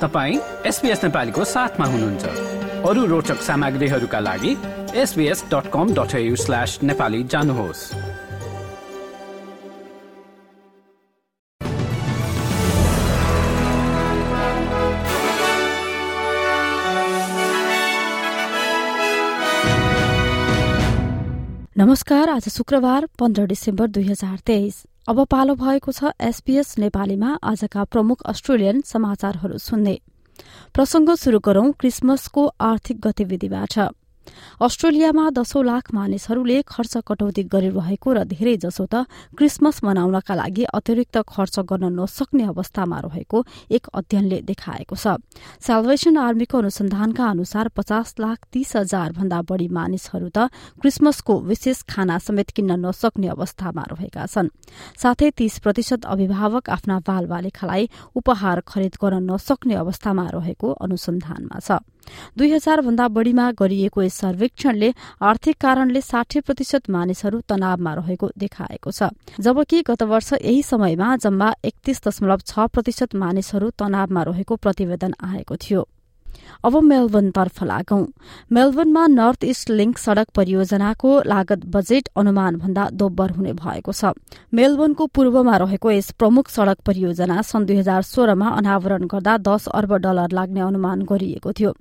तपाईँ एसपिएस नेपालीको साथमा हुनुहुन्छ। अरू रोचक सामग्रीहरूका लागि SBS dot com dot slash Nepali जानुहोस्। नमस्कार आज शुक्रबार पन्ध्र डिसेम्बर दुई हजार तेइस। अब पालो भएको छ एसपीएस नेपालीमा आजका प्रमुख अस्ट्रेलियन समाचारहरू सुन्ने। प्रसंग शुरू गरौं क्रिसमसको आर्थिक गतिविधिबाट। अस्ट्रेलियामा दशौं लाख मानिसहरूले खर्च कटौती गरिरहेको र धेरै जसो त क्रिसमस मनाउनका लागि अतिरिक्त खर्च गर्न नसक्ने अवस्थामा रहेको एक अध्ययनले देखाएको छ। सेल्भेसन आर्मीको अनुसन्धानका अनुसार पचास लाख तीस हजार भन्दा बढ़ी मानिसहरू त क्रिसमसको विशेष खाना समेत किन्न नसक्ने अवस्थामा रहेका छन्। साथै तीस प्रतिशत अभिभावक आफ्ना बाल बालिकालाई उपहार खरिद गर्न नसक्ने अवस्थामा रहेको अनुसन्धानमा छ। दुई हजार भन्दा बढ़ीमा गरिएको यस सर्वेक्षणले आर्थिक कारणले साठी प्रतिशत मानिसहरू तनावमा रहेको देखाएको छ। जबकि गत वर्ष यही समयमा जम्मा एकतीस दशमलव छ प्रतिशत मानिसहरू तनावमा रहेको प्रतिवेदन आएको थियो। अब मेलबर्नतर्फ लागौं। मेलबर्नमा नर्थ इस्ट लिंक सड़क परियोजनाको लागत बजेट अनुमान भन्दा दोब्बर हुने भएको छ। मेलबर्नको पूर्वमा रहेको यस प्रमुख सड़क परियोजना सन् दुई हजार सोह्रमा अनावरण गर्दा दस अर्ब डलर लाग्ने अनुमान गरिएको थियो।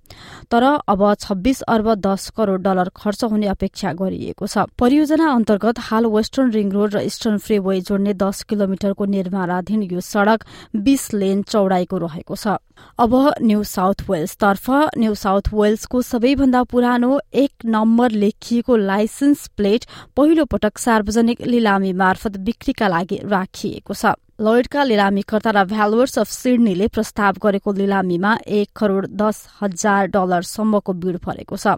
तर अब छब्बीस अर्ब दस करोड़ डलर खर्च हुने अपेक्षा गरिएको छ। परियोजना अन्तर्गत हाल वेस्टर्न रिङ रोड र इस्टर्न फ्रीवे जोड्ने दस किलोमिटरको निर्माणाधीन यो सड़क बीस लेन चौड़ाईको रहेको छ। अब न्यू साउथ वेल्स तर्फ न्यू साउथ वेल्सको सबैभन्दा पुरानो एक नम्बर लेखिएको लाइसेन्स प्लेट पहिलो पटक सार्वजनिक लिलामी मार्फत बिक्रीका लागि राखिएको छ। लोयडका लिलामीकर्ता र भ्यालुवर्स अफ सिडनीले प्रस्ताव गरेको लिलामीमा एक करोड़ दस हजार डलरसम्मको बीड़ परेको छ।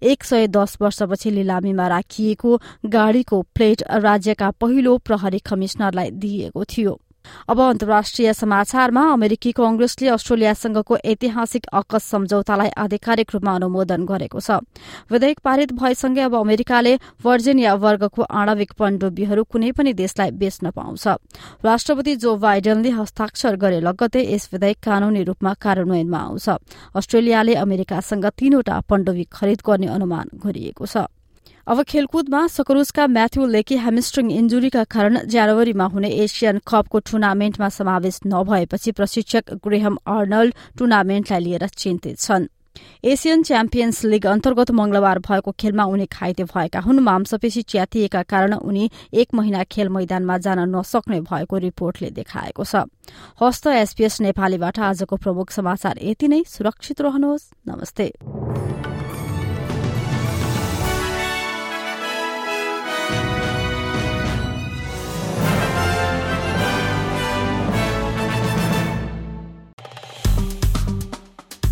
एक सय दस वर्षपछि लिलामीमा राखिएको गाड़ीको प्लेट राज्यका पहिलो प्रहरी कमिश्नरलाई दिइएको थियो। अब अन्तर्राष्ट्रिय समाचारमा अमेरिकी कंग्रेसले अस्ट्रेलियासँगको ऐतिहासिक अकस सम्झौतालाई आधिकारिक रूपमा अनुमोदन गरेको छ। विधेयक पारित भएसँगै अब अमेरिकाले वर्जिनिया वर्गको आणविक पण्डुबीहरू कुनै पनि देशलाई बेच्न पाउँछ। राष्ट्रपति जो बाइडेनले हस्ताक्षर गरे लगत्तै यस विधेयक कानूनी रूपमा कार्यान्वयनमा आउँछ। अस्ट्रेलियाले अमेरिकासँग तीनवटा पण्डुबी खरिद गर्ने अनुमान गरिएको छ। अब खेलकुदमा सकरुजका म्याथ्यू लेकी हेमिस्ट्रिङ इन्जुरीका कारण जनवरीमा हुने एसियन कपको टुर्नामेन्टमा समावेश नभएपछि प्रशिक्षक ग्रेहम अर्नल्ड टुर्नामेन्टलाई लिएर चिन्तित छन्। एसियन च्याम्पियन्स लीग अन्तर्गत मंगलबार भएको खेलमा उनी घाइते भएका हुन्। मांसपेशी च्यातिएका कारण उनी एक महिना खेल मैदानमा जान नसक्ने भएको रिपोर्टले देखाएको छ। हस्त एसपीएस नेपालीबाट आजको प्रमुख समाचार यति नै। सुरक्षित रहनुहोस्। नमस्ते।